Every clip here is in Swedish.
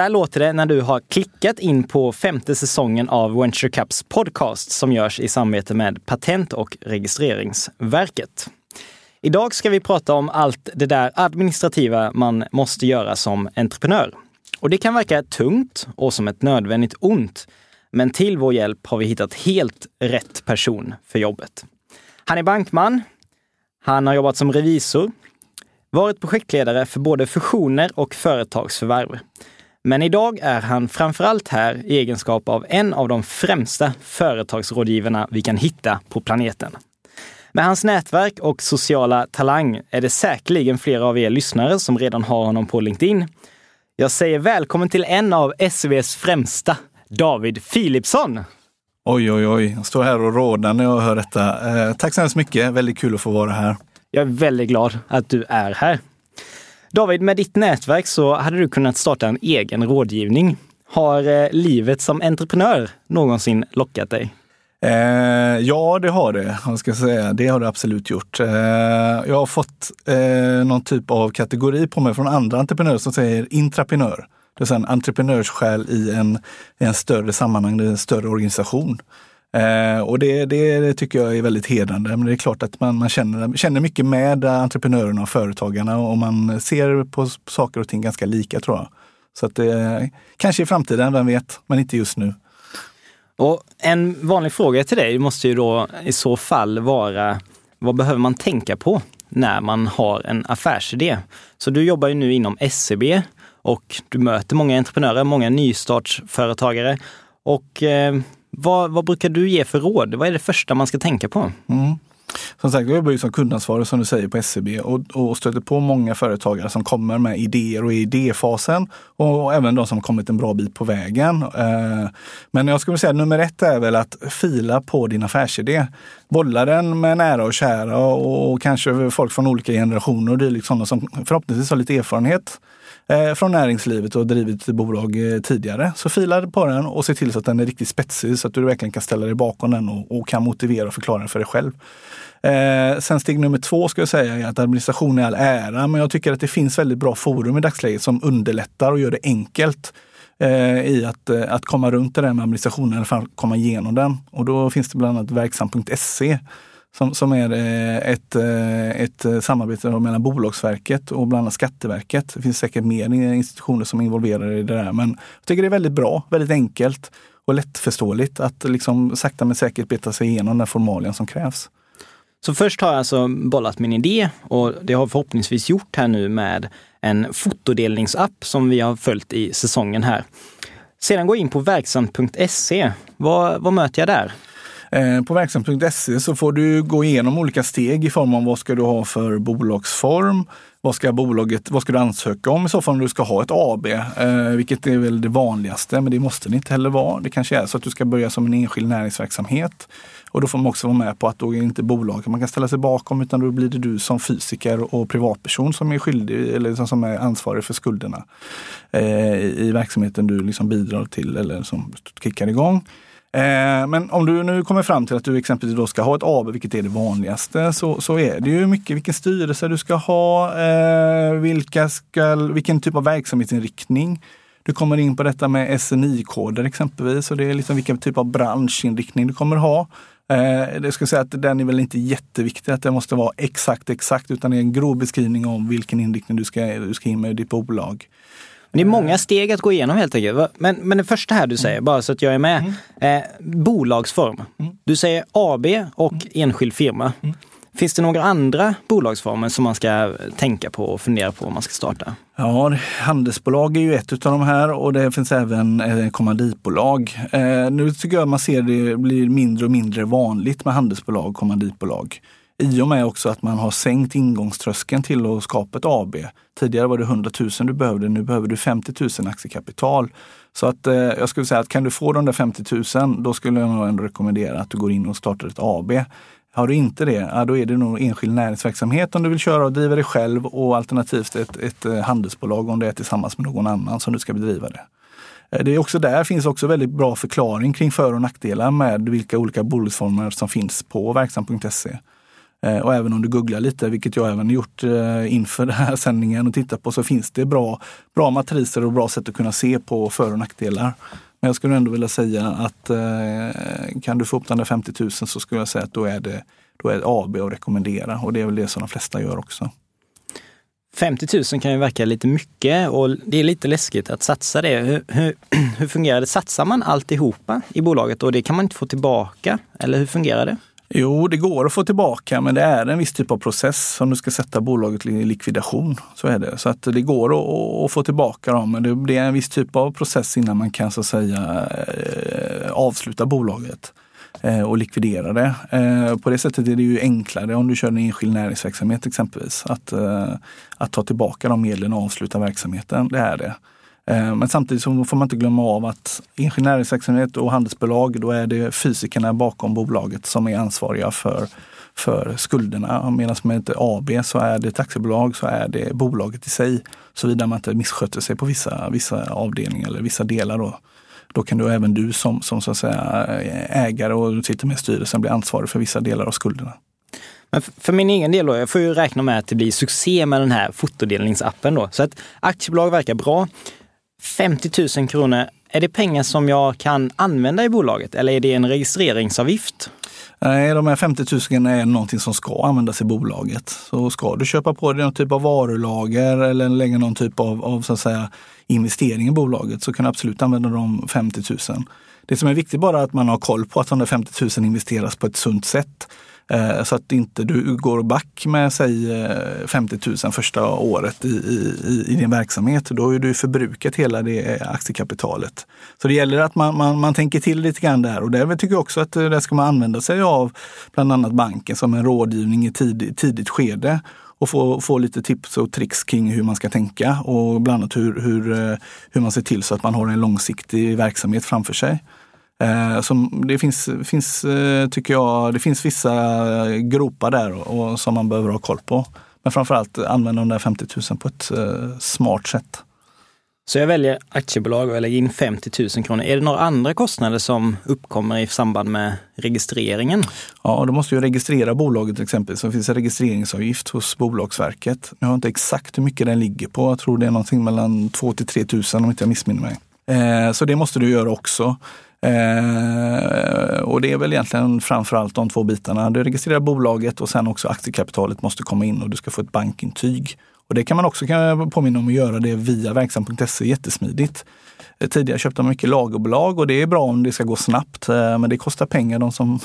Så där låter det när du har klickat in på femte säsongen av Venture Cups podcast som görs i samarbete med Patent och registreringsverket. Idag ska vi prata om allt det där administrativa man måste göra som entreprenör. Och det kan verka tungt och som ett nödvändigt ont. Men till vår hjälp har vi hittat helt rätt person för jobbet. Han är bankman. Han har jobbat som revisor, varit projektledare för både fusioner och företagsförvärv. Men idag är han framförallt här i egenskap av en av de främsta företagsrådgivarna vi kan hitta på planeten. Med hans nätverk och sociala talang är det säkerligen flera av er lyssnare som redan har honom på LinkedIn. Jag säger välkommen till en av SVs främsta, David Philipsson. Oj, oj, oj. Jag står här och rådar när jag hör detta. Eh, tack så hemskt mycket. Väldigt kul att få vara här. Jag är väldigt glad att du är här. David, med ditt nätverk så hade du kunnat starta en egen rådgivning. Har eh, livet som entreprenör någonsin lockat dig? Eh, ja, det har det. Jag ska säga. Det har det absolut gjort. Eh, jag har fått eh, någon typ av kategori på mig från andra entreprenörer som säger intraprenör. Det är en entreprenörssjäl i en, i en större sammanhang, en större organisation. Eh, och det, det, tycker jag är väldigt hedrande. Men det är klart att man, man känner, känner mycket med entreprenörerna och företagarna och man ser på saker och ting ganska lika tror jag. Så att det, kanske i framtiden, vem vet, men inte just nu. Och en vanlig fråga till dig måste ju då i så fall vara, vad behöver man tänka på när man har en affärsidé? Så du jobbar ju nu inom SCB och du möter många entreprenörer, många nystartsföretagare. Och eh, vad, vad, brukar du ge för råd? Vad är det första man ska tänka på? Mm. Som sagt, jag jobbar ju som kundansvarig som du säger på SCB och, och stöter på många företagare som kommer med idéer och är i idéfasen och även de som kommit en bra bit på vägen. Eh, men jag skulle säga nummer ett är väl att fila på din affärsidé. Bolla den med nära och kära och kanske folk från olika generationer och det är liksom sådana som förhoppningsvis har lite erfarenhet eh, från näringslivet och drivit bolag eh, tidigare. Så fila på den och se till så att den är riktigt spetsig så att du verkligen kan ställa dig bakom den och, och kan motivera och förklara den för dig själv. Eh, sen steg nummer två ska jag säga är att administration är all ära, men jag tycker att det finns väldigt bra forum i dagsläget som underlättar och gör det enkelt eh, i att, eh, att komma runt det där med administrationen, eller komma igenom den. Och då finns det bland annat verksam.se som, som är eh, ett, eh, ett eh, samarbete mellan Bolagsverket och bland annat Skatteverket. Det finns säkert mer institutioner som är involverade i det där, men jag tycker det är väldigt bra, väldigt enkelt och lättförståeligt att liksom sakta men säkert beta sig igenom den formalien som krävs. Så först har jag alltså bollat min idé och det har förhoppningsvis gjort här nu med en fotodelningsapp som vi har följt i säsongen här. Sedan går jag in på verksamt.se. Vad, vad möter jag där? Eh, på verksamt.se så får du gå igenom olika steg i form av vad ska du ha för bolagsform? Vad ska, bolaget, vad ska du ansöka om i så fall om du ska ha ett AB? Eh, vilket är väl det vanligaste, men det måste det inte heller vara. Det kanske är så att du ska börja som en enskild näringsverksamhet. Och då får man också vara med på att då är det inte bolaget man kan ställa sig bakom utan då blir det du som fysiker och privatperson som är skyldig eller som är ansvarig för skulderna eh, i verksamheten du liksom bidrar till eller som kickar igång. Eh, men om du nu kommer fram till att du exempelvis då ska ha ett AB, vilket är det vanligaste, så, så är det ju mycket vilken styrelse du ska ha, eh, vilka ska, vilken typ av verksamhetsinriktning. Du kommer in på detta med SNI-koder exempelvis och det är liksom vilken typ av branschinriktning du kommer ha. Eh, jag ska säga att den är väl inte jätteviktig, att det måste vara exakt exakt, utan det är en grov beskrivning om vilken inriktning du ska, du ska in med i ditt bolag. Det är många steg att gå igenom helt enkelt. Men, men det första här du säger, mm. bara så att jag är med. Mm. Eh, bolagsform. Mm. Du säger AB och enskild firma. Finns det några andra bolagsformer som man ska tänka på och fundera på om man ska starta? Ja, handelsbolag är ju ett av de här och det finns även eh, kommanditbolag. Eh, nu tycker jag man ser det blir mindre och mindre vanligt med handelsbolag och kommanditbolag. I och med också att man har sänkt ingångströskeln till att skapa ett AB. Tidigare var det 100 000 du behövde, nu behöver du 50 000 aktiekapital. Så att eh, jag skulle säga att kan du få de där 50 000, då skulle jag nog ändå rekommendera att du går in och startar ett AB. Har du inte det, ja, då är det nog enskild näringsverksamhet om du vill köra och driva det själv och alternativt ett, ett eh, handelsbolag om det är tillsammans med någon annan som du ska bedriva det. Eh, det är också där finns också väldigt bra förklaring kring för och nackdelar med vilka olika bolagsformer som finns på verksam.se. Eh, och även om du googlar lite, vilket jag även gjort eh, inför den här sändningen och tittat på, så finns det bra, bra matriser och bra sätt att kunna se på för och nackdelar. Men jag skulle ändå vilja säga att eh, kan du få upp den där 50 000 så skulle jag säga att då är det, då är det AB att rekommendera och det är väl det som de flesta gör också. 50 000 kan ju verka lite mycket och det är lite läskigt att satsa det. Hur, hur, hur fungerar det? Satsar man alltihopa i bolaget och det kan man inte få tillbaka? Eller hur fungerar det? Jo, det går att få tillbaka, men det är en viss typ av process om du ska sätta bolaget i likvidation. Så är det. Så att det går att, att få tillbaka dem, men det är en viss typ av process innan man kan så att säga eh, avsluta bolaget eh, och likvidera det. Eh, på det sättet är det ju enklare om du kör en enskild näringsverksamhet exempelvis. Att, att ta tillbaka de medlen och avsluta verksamheten. Det är det. Eh, men samtidigt så får man inte glömma av att ingenjörsverksamhet näringsverksamhet och handelsbolag, då är det fysikerna bakom bolaget som är ansvariga för, för skulderna. Medan med ett AB så är det ett aktiebolag så är det bolaget i sig. Såvida man inte missköter sig på vissa, vissa avdelningar eller vissa delar. Då, då kan du även du som, som så att säga, eh, ägare och sitter med i styrelsen bli ansvarig för vissa delar av skulderna. Men för min egen del då, jag får ju räkna med att det blir succé med den här fotodelningsappen då. Så att aktiebolag verkar bra. 50 000 kronor, är det pengar som jag kan använda i bolaget eller är det en registreringsavgift? Nej, de här 50 000 är någonting som ska användas i bolaget. Så ska du köpa på dig någon typ av varulager eller lägga någon typ av, av så att säga, investering i bolaget så kan du absolut använda de 50 000. Det som är viktigt bara är att man har koll på att de där 50 000 investeras på ett sunt sätt. Eh, så att inte du går back med säg eh, 50 000 första året i, i, i din verksamhet. Då har du förbrukat hela det eh, aktiekapitalet. Så det gäller att man, man, man tänker till lite grann där och där tycker jag också att det ska man använda sig av bland annat banken som en rådgivning i tid, tidigt skede och få, få lite tips och tricks kring hur man ska tänka och bland annat hur, hur, hur man ser till så att man har en långsiktig verksamhet framför sig. Eh, som det finns, finns, eh, tycker jag, det finns vissa gropar där och, och som man behöver ha koll på. Men framförallt använda de där 50 000 på ett eh, smart sätt. Så jag väljer aktiebolag och jag lägger in 50 000 kronor. Är det några andra kostnader som uppkommer i samband med registreringen? Ja, då måste ju registrera bolaget till exempel. Så det finns en registreringsavgift hos Bolagsverket. Jag har inte exakt hur mycket den ligger på. Jag tror det är någonting mellan 2 till 3 000 om inte jag missminner mig. Eh, så det måste du göra också. Eh, och det är väl egentligen framförallt de två bitarna. Du registrerar bolaget och sen också aktiekapitalet måste komma in och du ska få ett bankintyg. Och det kan man också kan jag påminna om att göra det via verksam.se jättesmidigt. Eh, tidigare köpte man mycket lagerbolag och det är bra om det ska gå snabbt, eh, men det kostar pengar de som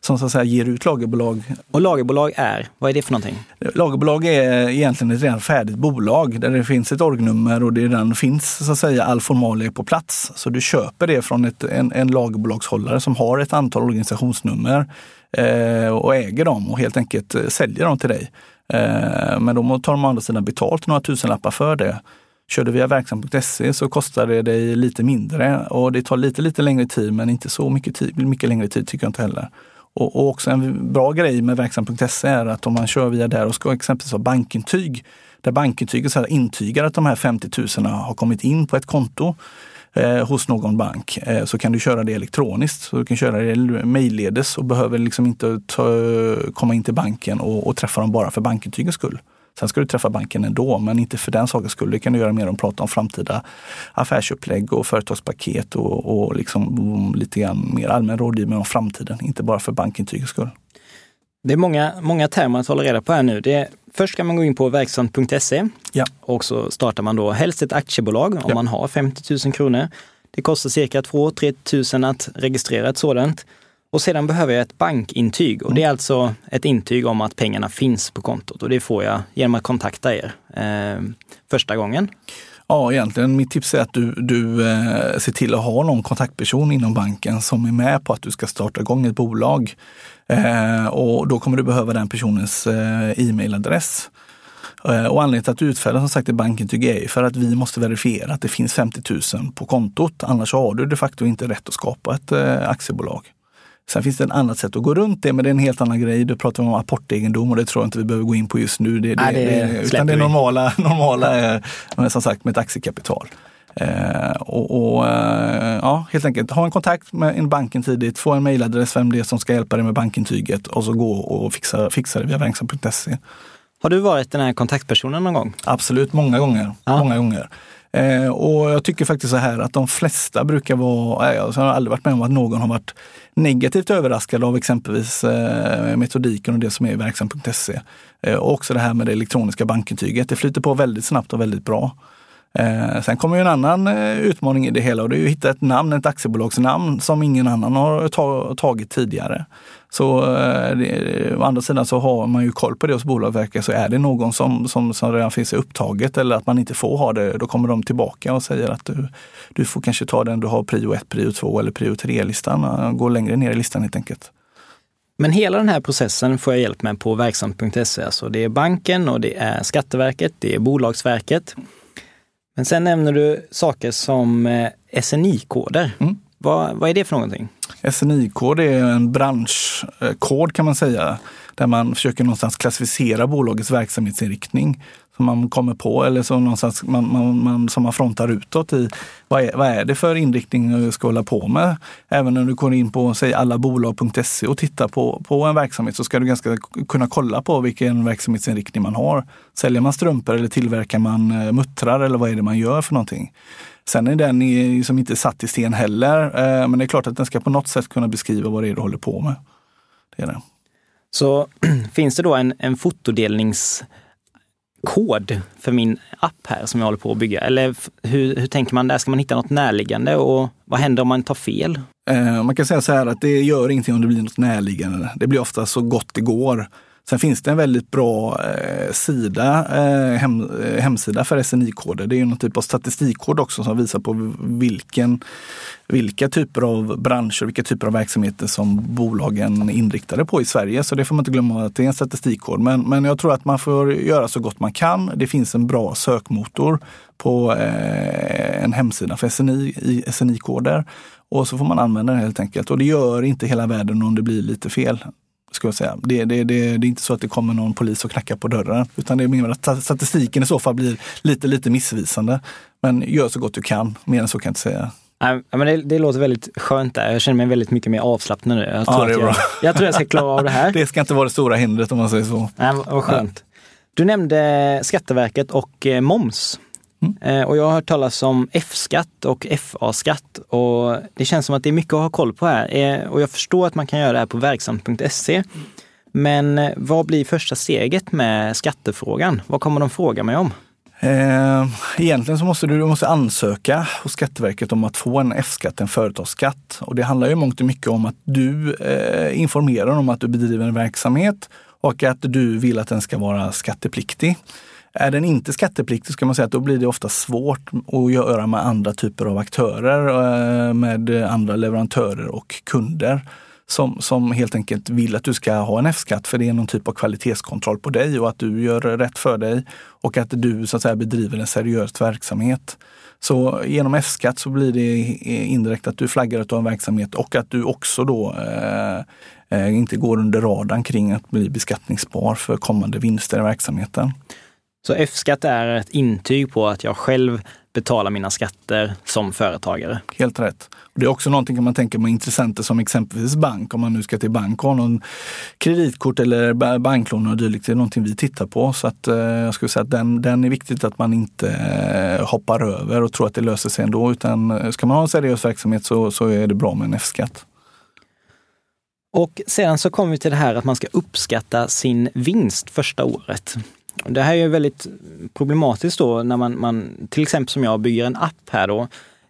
som så att säga ger ut lagerbolag. Och lagerbolag är, vad är det för någonting? Lagerbolag är egentligen ett redan färdigt bolag där det finns ett orgnummer och det redan finns så att säga all formalia på plats. Så du köper det från ett, en, en lagerbolagshållare som har ett antal organisationsnummer eh, och äger dem och helt enkelt eh, säljer dem till dig. Eh, men då tar de å andra sidan betalt några tusenlappar för det. Kör du via verksam.se så kostar det dig lite mindre och det tar lite, lite längre tid men inte så mycket, tid, mycket längre tid tycker jag inte heller. Och, och också en bra grej med verksam.se är att om man kör via där och ska exempelvis ha bankintyg, där bankintyget så intygar att de här 50 000 har kommit in på ett konto eh, hos någon bank, eh, så kan du köra det elektroniskt. Så du kan köra det mejlledes och behöver liksom inte ta, komma in till banken och, och träffa dem bara för bankintygets skull. Sen ska du träffa banken ändå, men inte för den sakens skull. Det kan du göra mer om att prata om framtida affärsupplägg och företagspaket och, och liksom lite grann mer allmän rådgivning om framtiden, inte bara för bankintygets skull. Det är många, många termer att hålla reda på här nu. Det är, först ska man gå in på verksamt.se ja. och så startar man då helst ett aktiebolag om ja. man har 50 000 kronor. Det kostar cirka 2-3 tusen att registrera ett sådant. Och sedan behöver jag ett bankintyg och det är mm. alltså ett intyg om att pengarna finns på kontot och det får jag genom att kontakta er eh, första gången. Ja, egentligen mitt tips är att du, du eh, ser till att ha någon kontaktperson inom banken som är med på att du ska starta igång ett bolag. Eh, och då kommer du behöva den personens eh, e-mailadress. Eh, och anledningen till att utfärda som sagt ett bankintyg är för att vi måste verifiera att det finns 50 000 på kontot. Annars har du de facto inte rätt att skapa ett eh, aktiebolag. Sen finns det ett annat sätt att gå runt det, men det är en helt annan grej. Du pratar om apportegendom och det tror jag inte vi behöver gå in på just nu. Det, Nej, det, det, utan det normala, normala är som sagt med ett aktiekapital. Eh, och, och eh, ja, helt enkelt ha en kontakt med en banken tidigt, få en mejladress vem det är som ska hjälpa dig med bankintyget och så gå och fixa, fixa det via verksam.se. Har du varit den här kontaktpersonen någon gång? Absolut, många gånger. Ja. Många gånger. Eh, och jag tycker faktiskt så här att de flesta brukar vara, jag har aldrig varit med om att någon har varit negativt överraskad av exempelvis eh, metodiken och det som är i verksam.se. Eh, och också det här med det elektroniska bankintyget. Det flyter på väldigt snabbt och väldigt bra. Eh, sen kommer ju en annan eh, utmaning i det hela och det är att hitta ett namn, ett aktiebolagsnamn som ingen annan har ta, tagit tidigare. Så eh, det, å andra sidan så har man ju koll på det hos Bolagsverket så är det någon som, som, som redan finns upptaget eller att man inte får ha det, då kommer de tillbaka och säger att du, du får kanske ta den du har prio 1, prio 2 eller prio 3-listan. Eh, gå längre ner i listan helt enkelt. Men hela den här processen får jag hjälp med på verksamt.se. Alltså det är banken och det är Skatteverket, det är Bolagsverket. Men sen nämner du saker som eh, SNI-koder. Mm. Vad, vad är det för någonting? SNI-kod är en branschkod kan man säga, där man försöker någonstans klassificera bolagets verksamhetsinriktning som man kommer på eller som, någonstans man, man, man, som man frontar utåt i. Vad är, vad är det för inriktning du ska hålla på med? Även när du går in på säg allabolag.se och tittar på, på en verksamhet så ska du ganska kunna kolla på vilken verksamhetsinriktning man har. Säljer man strumpor eller tillverkar man eh, muttrar eller vad är det man gör för någonting? Sen är den liksom inte satt i sten heller, eh, men det är klart att den ska på något sätt kunna beskriva vad det är du håller på med. Det är det. Så finns det då en, en fotodelningskod för min app här som jag håller på att bygga? Eller hur, hur tänker man där? Ska man hitta något närliggande och vad händer om man tar fel? Eh, man kan säga så här att det gör ingenting om det blir något närliggande. Det blir ofta så gott det går. Sen finns det en väldigt bra eh, sida, eh, hem, eh, hemsida för SNI-koder. Det är någon typ av statistikkod också som visar på vilken, vilka typer av branscher, vilka typer av verksamheter som bolagen inriktade på i Sverige. Så det får man inte glömma att det är en statistikkod. Men, men jag tror att man får göra så gott man kan. Det finns en bra sökmotor på eh, en hemsida för SNI, i SNI-koder. Och så får man använda den helt enkelt. Och det gör inte hela världen om det blir lite fel ska jag säga. Det, det, det, det är inte så att det kommer någon polis och knackar på dörren. Utan det är mer att statistiken i så fall blir lite, lite missvisande. Men gör så gott du kan. Mer än så kan jag inte säga. Ja, men det, det låter väldigt skönt där. Jag känner mig väldigt mycket mer avslappnad nu. Jag tror, Ja, jag, jag tror jag ska klara av det här. Det ska inte vara det stora hindret om man säger så. Nej, vad skönt. Du nämnde Skatteverket och eh, moms. Mm. Eh, och jag har hört talas om F-skatt och FA-skatt och det känns som att det är mycket att ha koll på här. Eh, och jag förstår att man kan göra det här på verksamt.se. Men eh, vad blir första steget med skattefrågan? Vad kommer de fråga mig om? Egentligen så måste du, du måste ansöka hos Skatteverket om att få en F-skatt, en företagsskatt. Och det handlar ju mångt och mycket om att du informerar om att du bedriver en verksamhet och att du vill att den ska vara skattepliktig. Är den inte skattepliktig ska man säga att då blir det ofta svårt att göra med andra typer av aktörer, eh, med andra leverantörer och kunder som, som helt enkelt vill att du ska ha en F-skatt för det är någon typ av kvalitetskontroll på dig och att du gör rätt för dig och att du så att säga bedriver en seriös verksamhet. Så genom F-skatt så blir det indirekt att du flaggar att du har en verksamhet och att du också då eh, eh, inte går under radarn kring att bli beskattningsbar för kommande vinster i verksamheten. Så F-skatt är ett intyg på att jag själv betalar mina skatter som företagare. Helt rätt. Och det är också någonting man tänka med intressenter som exempelvis bank, om man nu ska till bank och någon kreditkort eller ba- banklån och dylikt. Det är någonting vi tittar på. Så att, eh, jag skulle säga att den, den är viktigt att man inte eh, hoppar över och tror att det löser sig ändå. Utan eh, ska man ha en seriös verksamhet så, så är det bra med en F-skatt. Och sedan så kommer vi till det här att man ska uppskatta sin vinst första året. Det här är ju väldigt problematiskt då när man, man till exempel som jag bygger en app här då.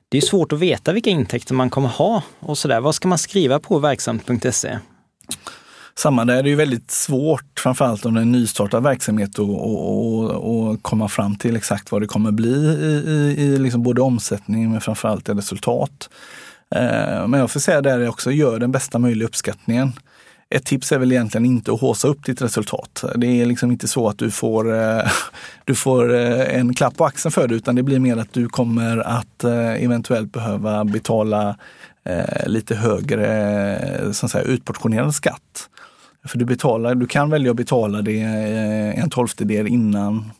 Det är svårt att veta vilka intäkter man kommer ha och sådär. Vad ska man skriva på verksamt.se? Samma där, det är ju väldigt svårt, framförallt om det är en nystartad verksamhet, att och, och, och komma fram till exakt vad det kommer bli i, i, i liksom både omsättning men framförallt i resultat. Eh, men jag får säga där också, gör den bästa möjliga uppskattningen. Ett tips är väl egentligen inte att håsa upp ditt resultat. Det är liksom inte så att du får, eh, du får eh, en klapp på axeln för det, utan det blir mer att du kommer att eh, eventuellt behöva betala lite högre så att säga, utportionerad skatt. För du, betalar, du kan välja att betala det en tolftedel innan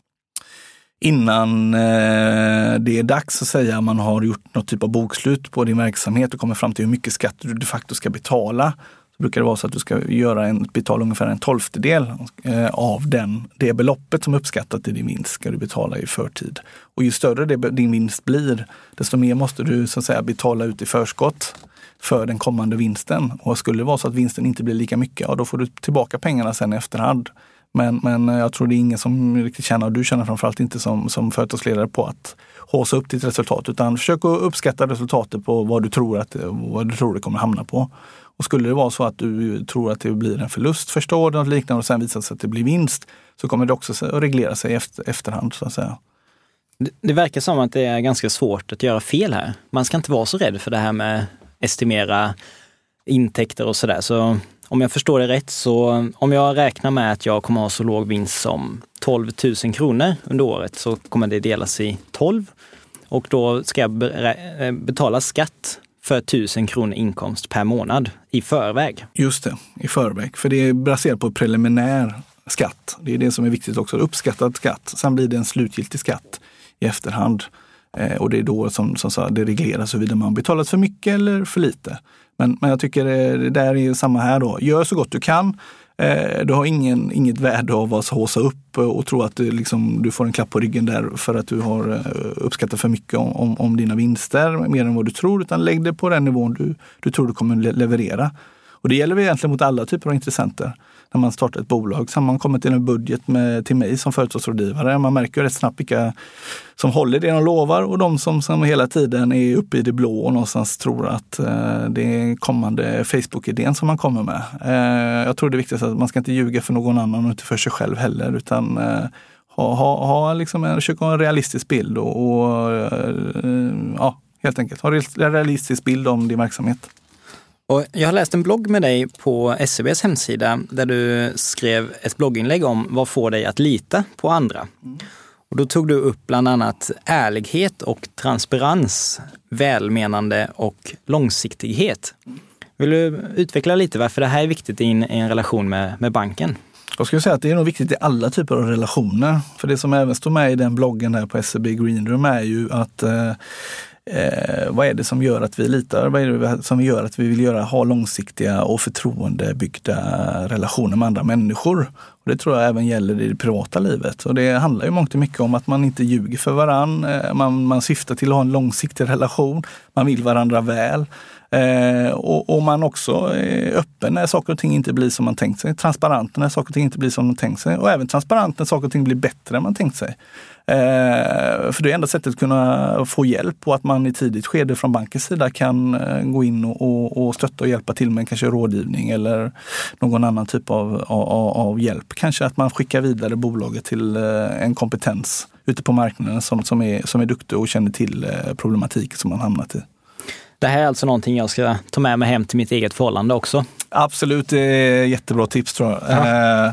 innan det är dags att säga man har gjort något typ av bokslut på din verksamhet och kommer fram till hur mycket skatt du de facto ska betala. Så brukar det vara så att du ska göra en, betala ungefär en tolftedel eh, av den, det beloppet som är uppskattat i din vinst ska du betala i förtid. Och ju större det, din vinst blir, desto mer måste du så att säga betala ut i förskott för den kommande vinsten. Och skulle det vara så att vinsten inte blir lika mycket, ja då får du tillbaka pengarna sen i efterhand. Men, men eh, jag tror det är ingen som riktigt tjänar, och du känner framförallt inte som, som företagsledare på att håsa upp ditt resultat. Utan försök att uppskatta resultatet på vad du tror att vad du tror det kommer hamna på. Och skulle det vara så att du tror att det blir en förlust första året och liknande och sen visar sig att det blir vinst så kommer det också att reglera sig efter, efterhand så att säga. Det, det verkar som att det är ganska svårt att göra fel här. Man ska inte vara så rädd för det här med estimera intäkter och sådär. Så om jag förstår det rätt så om jag räknar med att jag kommer ha så låg vinst som 12 000 kronor under året så kommer det delas i 12 och då ska jag eh, betala skatt för 1000 kronor inkomst per månad i förväg. Just det, i förväg. För det är baserat på preliminär skatt. Det är det som är viktigt också, uppskattad skatt. Sen blir det en slutgiltig skatt i efterhand. Eh, och det är då som, som så, det regleras huruvida man betalat för mycket eller för lite. Men, men jag tycker eh, det där är samma här då. Gör så gott du kan. Eh, du har ingen, inget värde av att håsa upp och tro att du, liksom, du får en klapp på ryggen där för att du har eh, uppskattat för mycket om, om, om dina vinster mer än vad du tror. Utan lägg det på den nivån du, du tror du kommer leverera. Och det gäller egentligen mot alla typer av intressenter när man startar ett bolag. Så man kommit till en budget med, till mig som företagsrådgivare. Man märker rätt snabbt vilka som håller det de lovar och de som, som hela tiden är uppe i det blå och någonstans tror att eh, det är kommande Facebook-idén som man kommer med. Eh, jag tror det är viktigt att man ska inte ljuga för någon annan och inte för sig själv heller utan eh, ha, ha, ha liksom en, försöka ha en realistisk bild och, och eh, ja, helt enkelt ha en realistisk bild om din verksamhet. Och jag har läst en blogg med dig på SCBs hemsida där du skrev ett blogginlägg om vad får dig att lita på andra. Mm. Och då tog du upp bland annat ärlighet och transparens, välmenande och långsiktighet. Vill du utveckla lite varför det här är viktigt i en, i en relation med, med banken? Jag skulle säga att det är nog viktigt i alla typer av relationer. För det som även står med i den bloggen där på SEB Greenroom är ju att eh, Eh, vad är det som gör att vi litar? Vad är det som gör att vi vill göra, ha långsiktiga och förtroendebyggda relationer med andra människor? Och det tror jag även gäller i det privata livet. Och det handlar ju mångt och mycket om att man inte ljuger för varann. Eh, man, man syftar till att ha en långsiktig relation. Man vill varandra väl. Eh, och, och, man också är öppen när saker och ting inte blir som man tänkt sig. Transparent när saker och ting inte blir som man tänkt sig. Och även transparent när saker och ting blir bättre än man tänkt sig. Eh, för det är enda sättet att kunna få hjälp och att man i tidigt skede från bankens sida kan eh, gå in och, och, och stötta och hjälpa till med kanske rådgivning eller någon annan typ av, av, av hjälp. Kanske att man skickar vidare bolaget till eh, en kompetens ute på marknaden som, som, är, som är duktig och känner till problematiken problematik som man hamnat i. Det här är alltså någonting jag ska ta med mig hem till mitt eget förhållande också. Absolut, det är jättebra tips tror jag. Ja. Eh,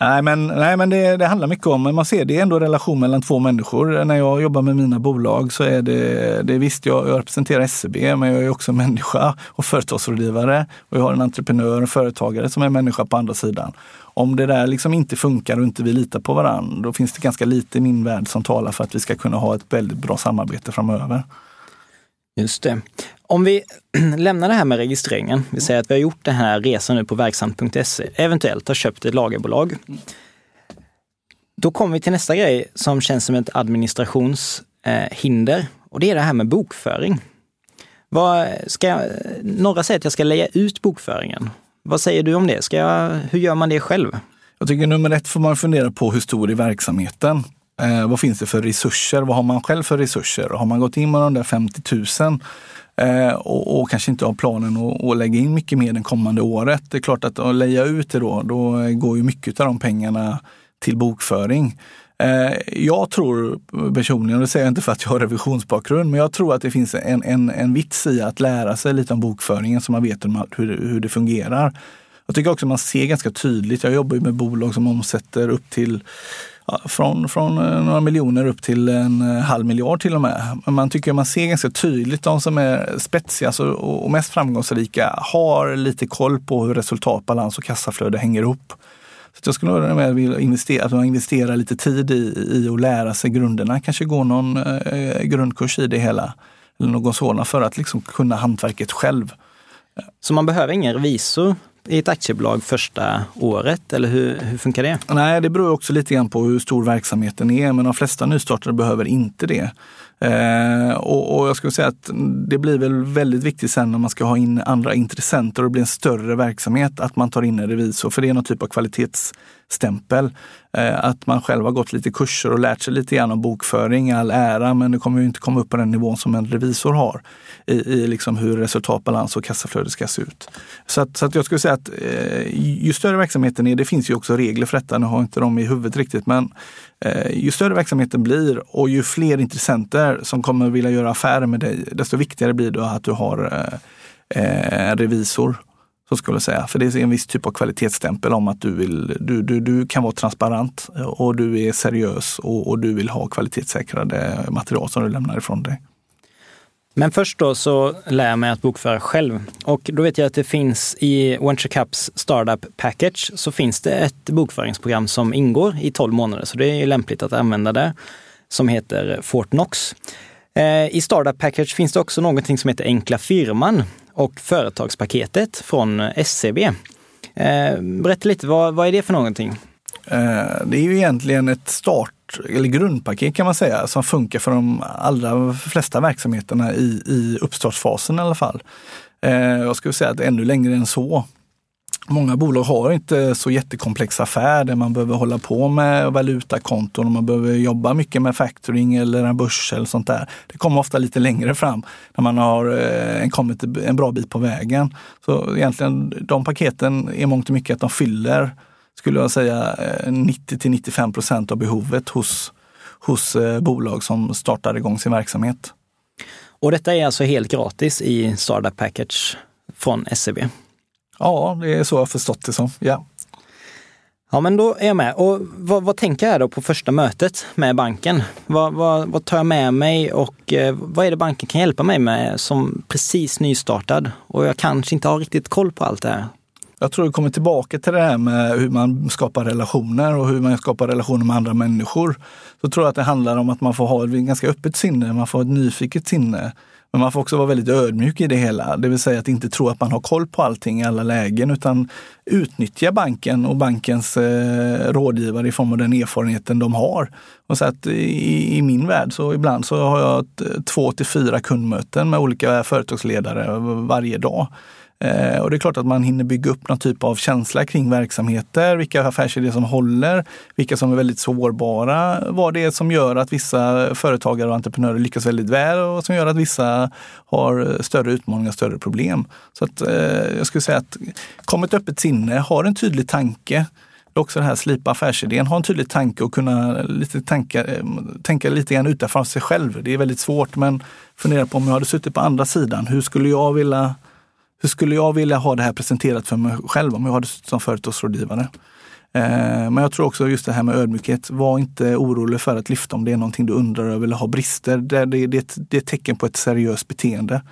nej men, nej, men det, det, handlar mycket om, man ser det är ändå relation mellan två människor. När jag jobbar med mina bolag så är det, det visst, jag, jag representerar SEB, men jag är också människa och företagsrådgivare. Och jag har en entreprenör och företagare som är människa på andra sidan. Om det där liksom inte funkar och inte vi litar på varandra, då finns det ganska lite i min värld som talar för att vi ska kunna ha ett väldigt bra samarbete framöver. Just det. Om vi lämnar det här med registreringen, vi säger att vi har gjort den här resan nu på verksamt.se, eventuellt har köpt ett lagerbolag. Då kommer vi till nästa grej som känns som ett administrationshinder eh, och det är det här med bokföring. Vad ska jag, några säger att jag ska lägga ut bokföringen. Vad säger du om det? Ska jag, hur gör man det själv? Jag tycker nummer ett får man fundera på hur stor är verksamheten? Eh, vad finns det för resurser? Vad har man själv för resurser? Har man gått in med de där 50 000 eh, och, och, kanske inte har planen att, att lägga in mycket mer det kommande året. Det är klart att att leja ut det då, då går ju mycket av de pengarna till bokföring. Eh, jag tror personligen, och det säger jag inte för att jag har revisionsbakgrund, men jag tror att det finns en, en, en vits i att lära sig lite om bokföringen så man vet hur, hur det fungerar. Jag tycker också man ser ganska tydligt, jag jobbar ju med bolag som omsätter upp till från, från eh, några miljoner upp till en eh, halv miljard till och med. Men man tycker man ser ganska tydligt de som är spetsigast alltså, och, mest framgångsrika har lite koll på hur resultat, balans och kassaflöde hänger ihop. Så jag skulle nog vilja investera, att man investerar lite tid i, i att lära sig grunderna, kanske gå någon eh, grundkurs i det hela. Eller någon sådan för att liksom kunna hantverket själv. Så man behöver ingen revisor i ett aktiebolag första året, eller hur, hur funkar det? Nej, det beror också lite grann på hur stor verksamheten är, men de flesta nystartare behöver inte det. Eh, och, och, jag skulle säga att det blir väl väldigt viktigt sen när man ska ha in andra intressenter och det blir en större verksamhet att man tar in en revisor, för det är någon typ av kvalitetsstämpel. Eh, att man själv har gått lite kurser och lärt sig lite grann om bokföring, all ära, men det kommer ju inte komma upp på den nivån som en revisor har i, i liksom hur resultat, balans och kassaflöde ska se ut. Så att, så att jag skulle säga att eh, ju större verksamheten är, det finns ju också regler för detta, nu har inte de i huvudet riktigt, men eh, ju större verksamheten blir och ju fler intressenter som kommer vilja göra affärer med dig, desto viktigare blir det att du har eh, eh revisor så skulle jag säga. För det är en viss typ av kvalitetsstämpel om att du, vill, du, du, du kan vara transparent och du är seriös och, och du vill ha kvalitetssäkrade material som du lämnar ifrån dig. Men först då så lär jag mig att bokföra själv. Och då vet jag att det finns i VentureCaps Startup Package så finns det ett bokföringsprogram som ingår i 12 månader. Så det är lämpligt att använda det, som heter Fortnox. Eh, I Startup Package finns det också någonting som heter Enkla firman och företagspaketet från eh, SCB. Eh, berätta lite, vad, vad är det för någonting? Det är ju egentligen ett start eller grundpaket kan man säga som funkar för de allra flesta verksamheterna i, i uppstartsfasen i alla fall. Jag skulle säga att ännu längre än så Många bolag har inte så jättekomplex affär där man behöver hålla på med valutakonton och man behöver jobba mycket med factoring eller en börs eller sånt där. Det kommer ofta lite längre fram när man har eh, kommit en bra bit på vägen. Så egentligen de paketen är mångt och mycket att de fyller, skulle jag säga, eh, 90 till 95 procent av behovet hos, hos eh, bolag som startar igång sin verksamhet. Och detta är alltså helt gratis i Startup Package från SEB? Ja, det är så jag har förstått det som. Ja. Ja, men då är jag med. Och vad, vad tänker jag då på första mötet med banken? Vad, vad, vad tar jag med mig och eh, vad är det banken kan hjälpa mig med som precis nystartad? Och jag kanske inte har riktigt koll på allt det här. Jag tror vi kommer tillbaka till det här med hur man skapar relationer och hur man skapar relationer med andra människor. Så tror jag att det handlar om att man får ha ett ganska öppet sinne, man får ett nyfiket sinne. Men man får också vara väldigt ödmjuk i det hela, det vill säga att inte tro att man har koll på allting i alla lägen utan utnyttja banken och bankens eh, rådgivare i form av den erfarenheten de har. Och så att i, i, min värld så ibland så har jag två till fyra kundmöten med olika företagsledare varje dag. Eh, och det är klart att man hinner bygga upp någon typ av känsla kring verksamheter, vilka affärsidéer som håller, vilka som är väldigt sårbara, vad det är som gör att vissa företagare och entreprenörer lyckas väldigt väl och som gör att vissa har större utmaningar, större problem. Så att, eh, jag skulle säga att kom ett öppet sinne, har en tydlig tanke, det är också det här slipa affärsidén, ha en tydlig tanke och kunna lite tanka, eh, tänka lite grann utanför sig själv. Det är väldigt svårt men fundera på om jag hade suttit på andra sidan, hur skulle jag vilja hur skulle jag vilja ha det här presenterat för mig själv om jag hade som företagsrådgivare? Eh, men jag tror också just det här med ödmjukhet. Var inte orolig för att lyfta om det är någonting du undrar över eller har brister. Det, det, det, det är ett tecken på ett seriöst beteende.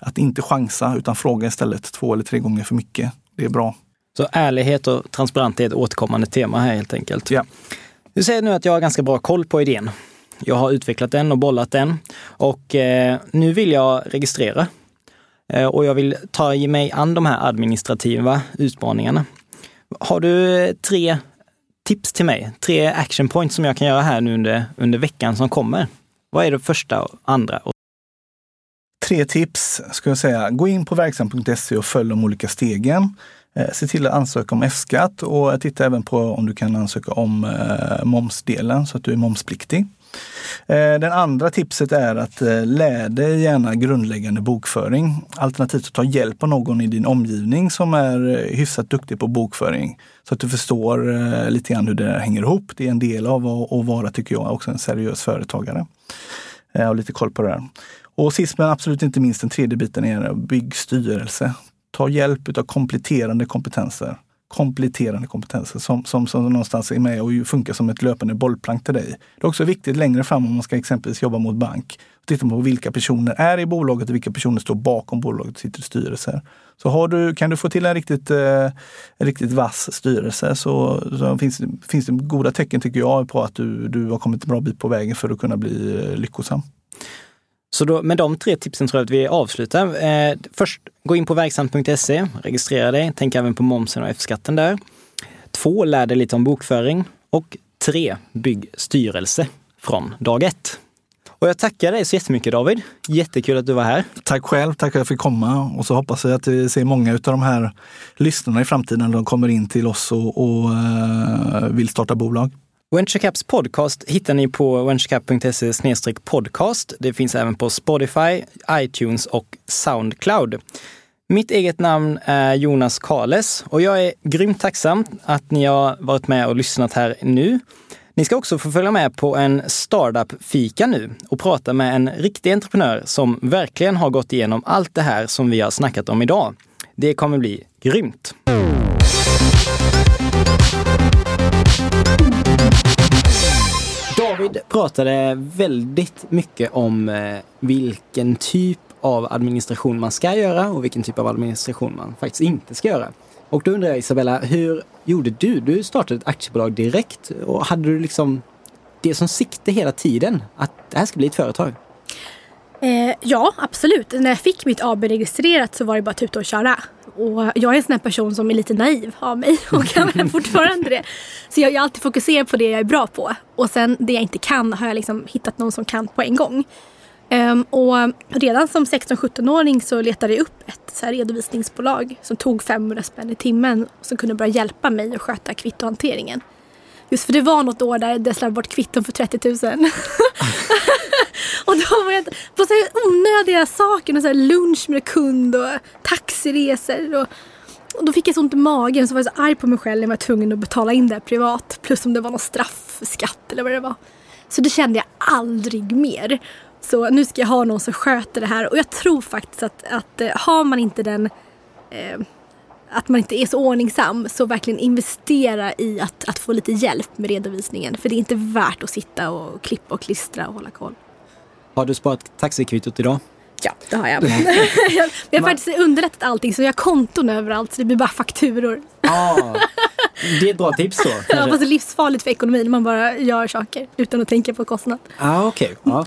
Att inte chansa utan fråga istället två eller tre gånger för mycket. Det är bra. Så ärlighet och transparent är ett återkommande tema här helt enkelt. Ja. Du säger nu att jag har ganska bra koll på idén. Jag har utvecklat den och bollat den och eh, nu vill jag registrera Eh, och jag vill ta mig an de här administrativa utmaningarna. Har du eh, tre tips till mig? Tre action points som jag kan göra här nu under, under veckan som kommer? Vad är det första och andra? Tre tips ska jag säga. Gå in på verksam.se och följ de olika stegen. Eh, se till att ansöka om F-skatt och titta även på om du kan ansöka om momsdelen så att du är momspliktig. Eh, den andra tipset är att eh, lär dig gärna grundläggande bokföring. Alternativt att ta hjälp av någon i din omgivning som är eh, hyfsat duktig på bokföring. Så att du förstår lite grann hur det hänger ihop. Det är en del av att vara, tycker jag, också en seriös företagare. Och lite koll på det där. Och sist men absolut inte minst den tredje biten är bygg styrelse. Ta hjälp av kompletterande kompetenser kompletterande kompetenser som, som, som någonstans är med och funkar som ett löpande bollplank till dig. Det är också viktigt längre fram om man ska exempelvis jobba mot bank. Titta på vilka personer är i bolaget och vilka personer står bakom bolaget och sitter i styrelser. Så har du, kan du få till en riktigt, eh, riktigt vass styrelse så, så, finns, finns det goda tecken tycker jag på att du, du har kommit en bra bit på vägen för att kunna bli eh, lyckosam. Så då, med de tre tipsen tror jag att vi avslutar. Eh, först, gå in på verksamt.se, registrera dig, tänk även på momsen och F-skatten där. Två, lär dig lite om bokföring. Och tre, bygg styrelse från dag ett. Och jag tackar dig så jättemycket David. Jättekul att du var här. Tack själv, tack för att jag fick komma. Och så hoppas jag att vi ser många av de här lyssnarna i framtiden när de kommer in till oss och, och uh, vill starta bolag. Venturecaps podcast hittar ni på venturecap.se podcast. Det finns även på Spotify, iTunes och Soundcloud. Mitt eget namn är Jonas Kales och jag är grymt tacksam att ni har varit med och lyssnat här nu. Ni ska också få följa med på en startup-fika nu och prata med en riktig entreprenör som verkligen har gått igenom allt det här som vi har snackat om idag. Det kommer bli grymt! David pratade väldigt mycket om eh, vilken typ av administration man ska göra och vilken typ av administration man faktiskt inte ska göra. Och då undrar jag Isabella, hur gjorde du? Du startade ett aktiebolag direkt och hade du liksom det som sikte hela tiden, att det här ska bli ett företag? Eh, ja, absolut. När jag fick mitt AB registrerat så var det bara typ att tuta och köra. Och jag är en sån här person som är lite naiv av mig och kan fortfarande det. Så jag, jag alltid fokuserar på det jag är bra på. Och sen det jag inte kan har jag liksom hittat någon som kan på en gång. Um, och redan som 16-17-åring så letade jag upp ett så här redovisningsbolag som tog 500 spänn i timmen och som kunde börja hjälpa mig att sköta kvittohanteringen. Just för det var något år där jag slarvade bort kvitton för 30 000. och då var jag på så här onödiga saker, så här lunch med kund och taxiresor. Och, och då fick jag så ont i magen så var jag så arg på mig själv när jag var tvungen att betala in det privat. Plus om det var någon straffskatt eller vad det var. Så det kände jag aldrig mer. Så nu ska jag ha någon som sköter det här och jag tror faktiskt att, att eh, har man inte den eh, att man inte är så ordningsam så verkligen investera i att, att få lite hjälp med redovisningen. För det är inte värt att sitta och klippa och klistra och hålla koll. Har du sparat taxikvittot idag? Ja, det har jag. jag har faktiskt underlättat allting så jag har konton överallt så det blir bara fakturor. Ah, det är ett bra tips då. Ja, fast det är livsfarligt för ekonomin. Man bara gör saker utan att tänka på kostnad. Ah, okay. Ja,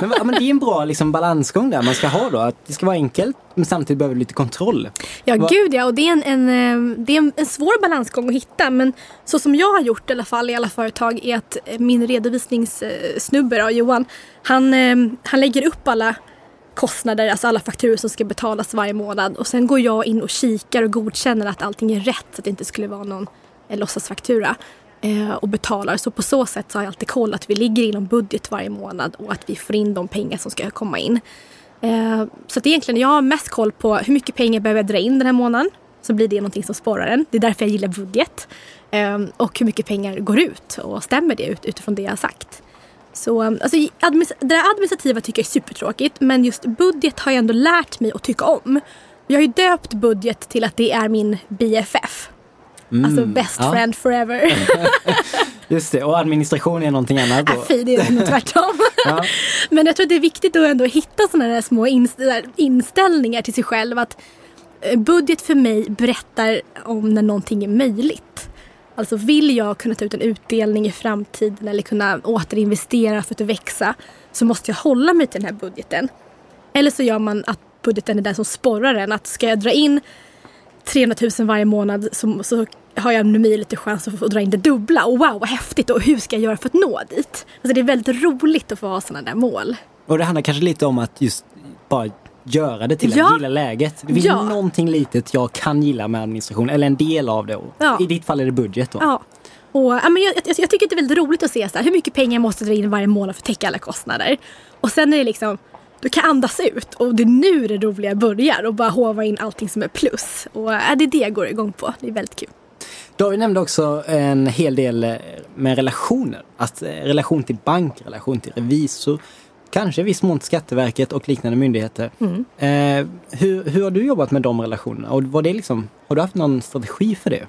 men, men det är en bra liksom, balansgång där man ska ha då. Att det ska vara enkelt men samtidigt behöver du lite kontroll. Ja, Va? gud ja. Och det är en, en, eh, det är en svår balansgång att hitta. Men så som jag har gjort i alla fall i alla företag är att min redovisningssnubbe Johan, han, eh, han lägger upp alla kostnader, alltså alla fakturor som ska betalas varje månad. Och sen går jag in och kikar och godkänner att allting är rätt så att det inte skulle vara någon eh, Eh, låtsasfaktura eh, och betalar. Så på så sätt så har jag alltid koll att vi ligger inom budget varje månad och att vi får in de pengar som ska komma in. Eh, så att egentligen, jag har mest koll på hur mycket pengar behöver jag dra in den här månaden. Så blir det någonting som sporrar en. Det är därför jag gillar budget. Ehm, och hur mycket pengar går ut och stämmer det ut utifrån det jag har sagt. Så ehm, alltså, det administrativa tycker jag är supertråkigt men just budget har jag ändå lärt mig att tycka om. Jag har ju döpt budget till att det är min BFF. Mm, alltså best ja. friend forever. Just det, och administration är någonting annat då? Äh, fy, det är tvärtom. ja. Men jag tror att det är viktigt att ändå hitta sådana där små inställningar till sig själv. Att eh, budget för mig berättar om när någonting är möjligt. Alltså vill jag kunna ta ut en utdelning i framtiden eller kunna återinvestera för att växa så måste jag hålla mig till den här budgeten. Eller så gör man att budgeten är den som sporrar en. Att ska jag dra in 300 000 varje månad så, så har jag nu lite chans att få dra in det dubbla. Och wow vad häftigt och hur ska jag göra för att nå dit? Alltså det är väldigt roligt att få ha sådana där mål. Och det handlar kanske lite om att just bara göra det till ja. att gilla läget. Det finns ja. någonting litet jag kan gilla med administration, eller en del av det. Ja. I ditt fall är det budget då. Ja. Och, ja, men jag, jag, jag, tycker att det är väldigt roligt att se så här, hur mycket pengar jag måste dra in varje månad för att täcka alla kostnader. Och sen är det liksom, du kan andas ut och det är nu det roliga börjar och bara hova in allting som är plus. Och ja, det är det jag går igång på. Det är väldigt kul. David nämnde också en hel del eh, med relationer. Att eh, relation till bank, relation till revisor, kanske viss mån till Skatteverket och liknande myndigheter. Mm. Eh, hur, hur har du jobbat med de relationerna? Och var det liksom, har du haft någon strategi för det?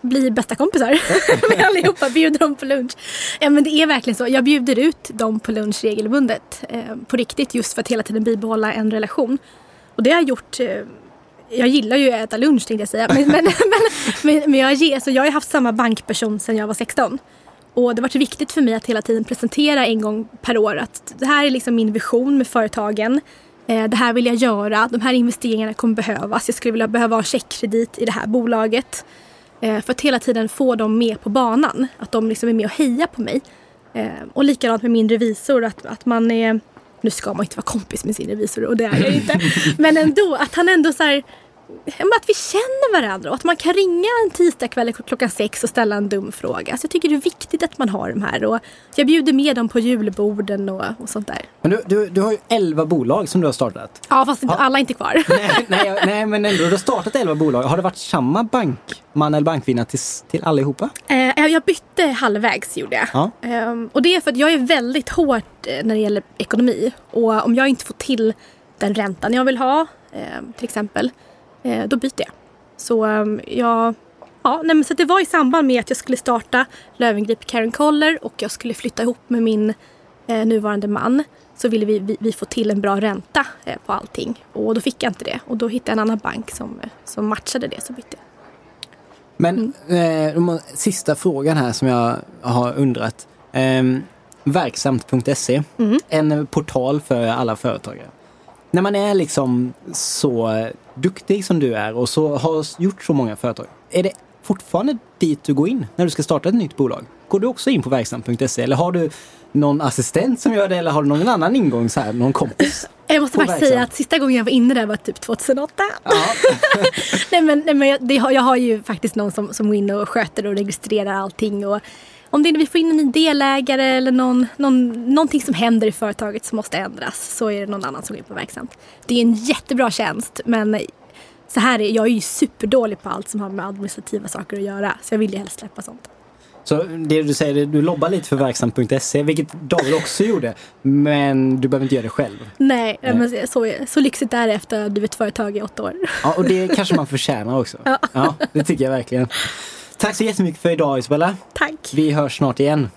Bli bästa kompisar med allihopa, bjuder dem på lunch. Ja, men det är verkligen så. Jag bjuder ut dem på lunch regelbundet. Eh, på riktigt, just för att hela tiden bibehålla en relation. Och det har jag gjort eh, jag gillar ju att äta lunch tänkte jag säga. Men, men, men, men jag, ger, alltså, jag har haft samma bankperson sedan jag var 16. Och det har varit viktigt för mig att hela tiden presentera en gång per år att det här är liksom min vision med företagen. Eh, det här vill jag göra. De här investeringarna kommer behövas. Jag skulle vilja behöva ha checkkredit i det här bolaget. Eh, för att hela tiden få dem med på banan. Att de liksom är med och hejar på mig. Eh, och likadant med min revisor. Att, att man är nu ska man inte vara kompis med sin revisor och det är jag inte. Men ändå, att han ändå så här, att vi känner varandra och att man kan ringa en tisdagkväll klockan sex och ställa en dum fråga. Så jag tycker det är viktigt att man har de här och jag bjuder med dem på julborden och, och sånt där. Men du, du, du har ju elva bolag som du har startat. Ja, fast ja. alla är inte kvar. Nej, nej, nej, men ändå, du har startat elva bolag. Har det varit samma bankman eller bankvinna till, till allihopa? Eh, jag bytte halvvägs gjorde jag. Ja. Eh, och det är för att jag är väldigt hård eh, när det gäller ekonomi. Och om jag inte får till den räntan jag vill ha, eh, till exempel, då byter jag. Så ehm, jag Ja, nej, men så det var i samband med att jag skulle starta Lövengrip Karen Koller och jag skulle flytta ihop med min eh, nuvarande man så ville vi, vi, vi, få till en bra ränta eh, på allting. Och då fick jag inte det och då hittade jag en annan bank som, eh, som matchade det så bytte jag. Men mm. eh, sista frågan här som jag har undrat. Eh, verksamt.se, mm. en portal för alla företagare när man är liksom så duktig som du är och så har gjort så många företag. Är det fortfarande dit du går in när du ska starta ett nytt bolag? Går du också in på verksam.se eller har du någon assistent som gör det eller har du någon annan ingång, så här, någon kompis? Jag måste faktiskt säga att sista gången jag var inne där var typ 2008. Ja. nej men, nej, men jag, det, jag har ju faktiskt någon som, som går in och sköter och registrerar allting och om det är vi får in en ny delägare eller någon, någon, någonting som händer i företaget som måste ändras så är det någon annan som går in på verksamt. Det är en jättebra tjänst men så här är, jag är ju superdålig på allt som har med administrativa saker att göra så jag vill ju helst släppa sånt. Så det du säger, du lobbar lite för verksamt.se, vilket David också gjorde. Men du behöver inte göra det själv. Nej, Nej. Men så, så lyxigt är det efter att ha drivit företag i åtta år. Ja, och det kanske man förtjänar också. Ja. ja, det tycker jag verkligen. Tack så jättemycket för idag Isabella. Tack. Vi hörs snart igen.